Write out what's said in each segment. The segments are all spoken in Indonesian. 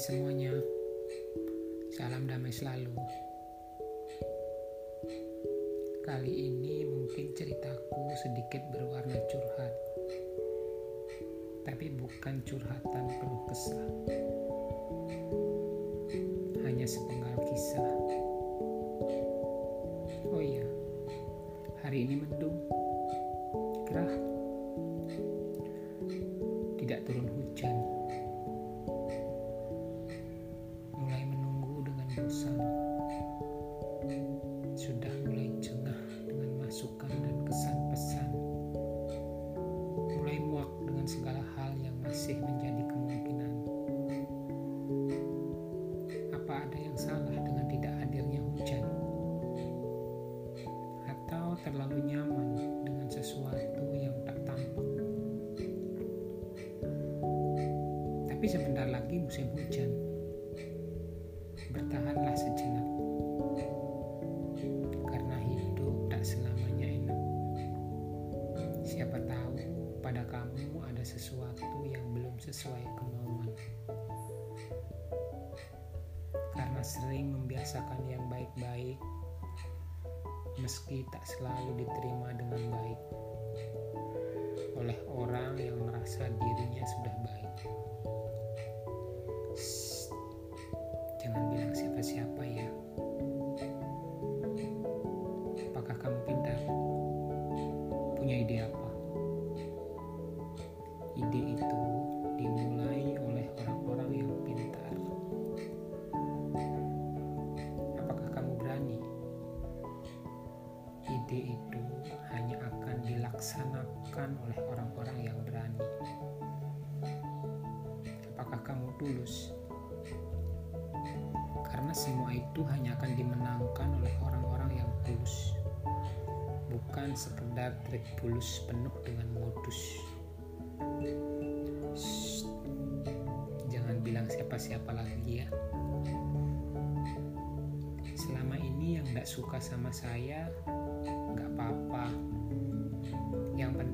semuanya, salam damai selalu. Kali ini mungkin ceritaku sedikit berwarna curhat, tapi bukan curhatan penuh kesah, hanya sepenggal kisah. Oh iya, hari ini mendung, gerah, tidak turun hujan. Terlalu nyaman dengan sesuatu yang tak tampak? Tapi sebentar lagi musim hujan. Bertahanlah sejenak. Karena hidup tak selamanya enak. Siapa tahu pada kamu ada sesuatu yang belum sesuai kemauan. Karena sering membiasakan yang baik-baik, meski tak selalu diterima dengan baik oleh orang yang merasa dirinya sudah baik. Shh, jangan bilang siapa-siapa ya. Apakah kamu pintar? Punya ide apa? Ide itu hanya akan dilaksanakan oleh orang-orang yang berani. Apakah kamu tulus? Karena semua itu hanya akan dimenangkan oleh orang-orang yang tulus. Bukan sekedar trik tulus penuh dengan modus. Jangan bilang siapa-siapa lagi ya. Selama ini yang gak suka sama saya,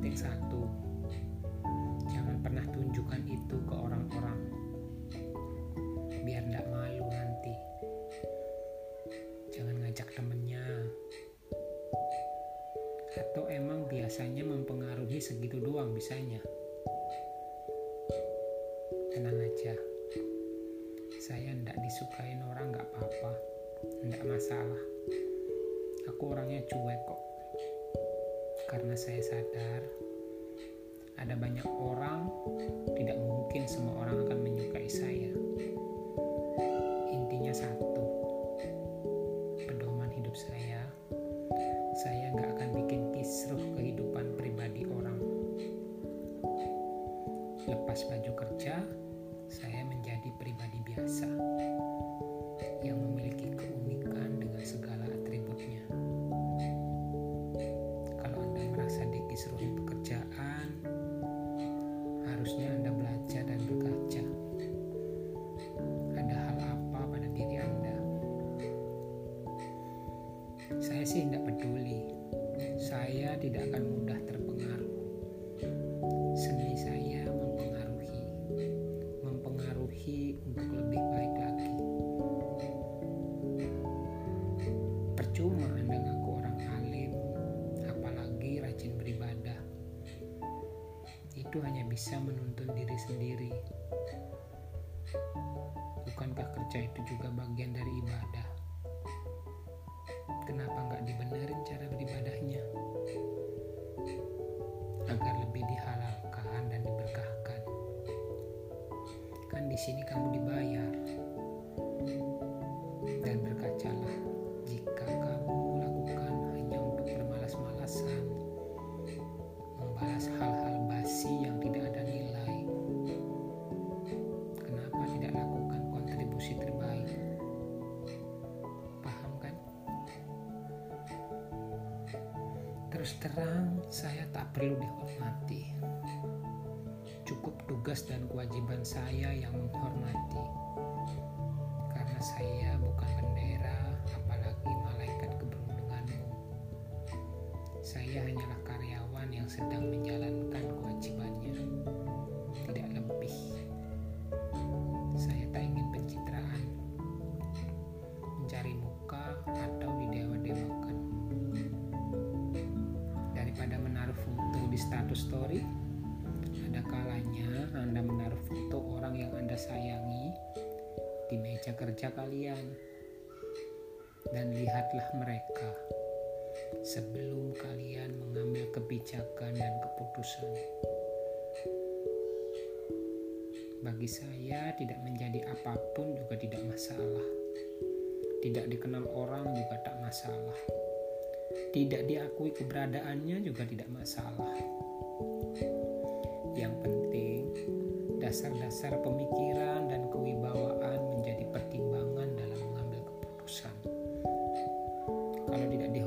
penting satu, jangan pernah tunjukkan itu ke orang-orang. Biar gak malu nanti. Jangan ngajak temennya. Atau emang biasanya mempengaruhi segitu doang bisanya. Tenang aja. Saya ndak disukain orang gak apa-apa. Ndak masalah. Aku orangnya cuek kok. Karena saya sadar ada banyak orang, tidak mungkin semua orang akan menyukai saya. Intinya satu, Saya sih tidak peduli. Saya tidak akan mudah terpengaruh. Seni saya mempengaruhi, mempengaruhi untuk lebih baik lagi. Percuma Anda ngaku orang alim, apalagi rajin beribadah. Itu hanya bisa menuntun diri sendiri. Bukankah kerja itu juga bagian dari ibadah? Kenapa nggak dibenerin cara beribadahnya? Agar lebih dihalalkan dan diberkahkan. Kan di sini kamu dibayar. Terus terang, saya tak perlu dihormati. Cukup tugas dan kewajiban saya yang menghormati. Karena saya bukan bendera, apalagi malaikat keberuntunganmu. Saya hanyalah karyawan yang sedang menjalankan di status story, ada kalanya Anda menaruh foto orang yang Anda sayangi di meja kerja kalian. Dan lihatlah mereka sebelum kalian mengambil kebijakan dan keputusan. Bagi saya, tidak menjadi apa pun juga tidak masalah. Tidak dikenal orang juga tak masalah. Tidak diakui keberadaannya juga tidak masalah. Yang penting, dasar-dasar pemikiran dan kewibawaan menjadi pertimbangan dalam mengambil keputusan. Kalau tidak dihormati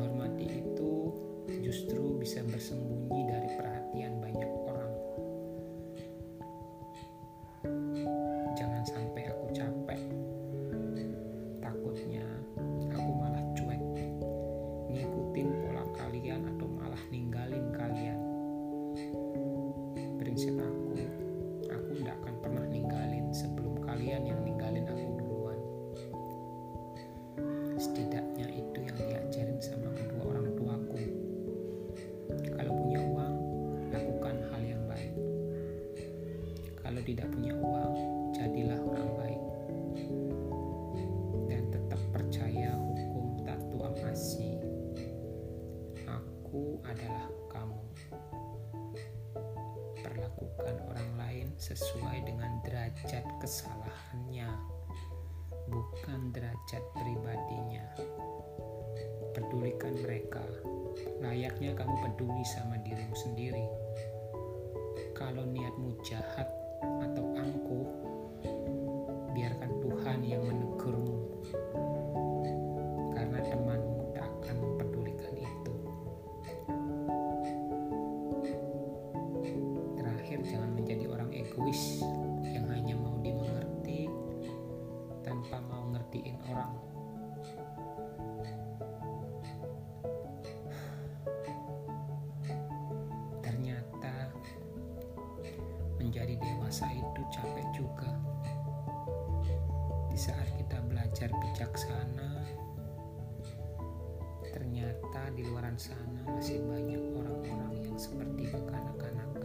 Aku adalah kamu. Perlakukan orang lain sesuai dengan derajat kesalahannya, bukan derajat pribadinya. Pedulikan mereka, layaknya kamu peduli sama dirimu sendiri. Kalau niatmu jahat atau angkuh, biarkan Tuhan yang menegurmu. Bijaksana, ternyata di luar sana masih banyak orang-orang yang seperti kekanak-kanakan.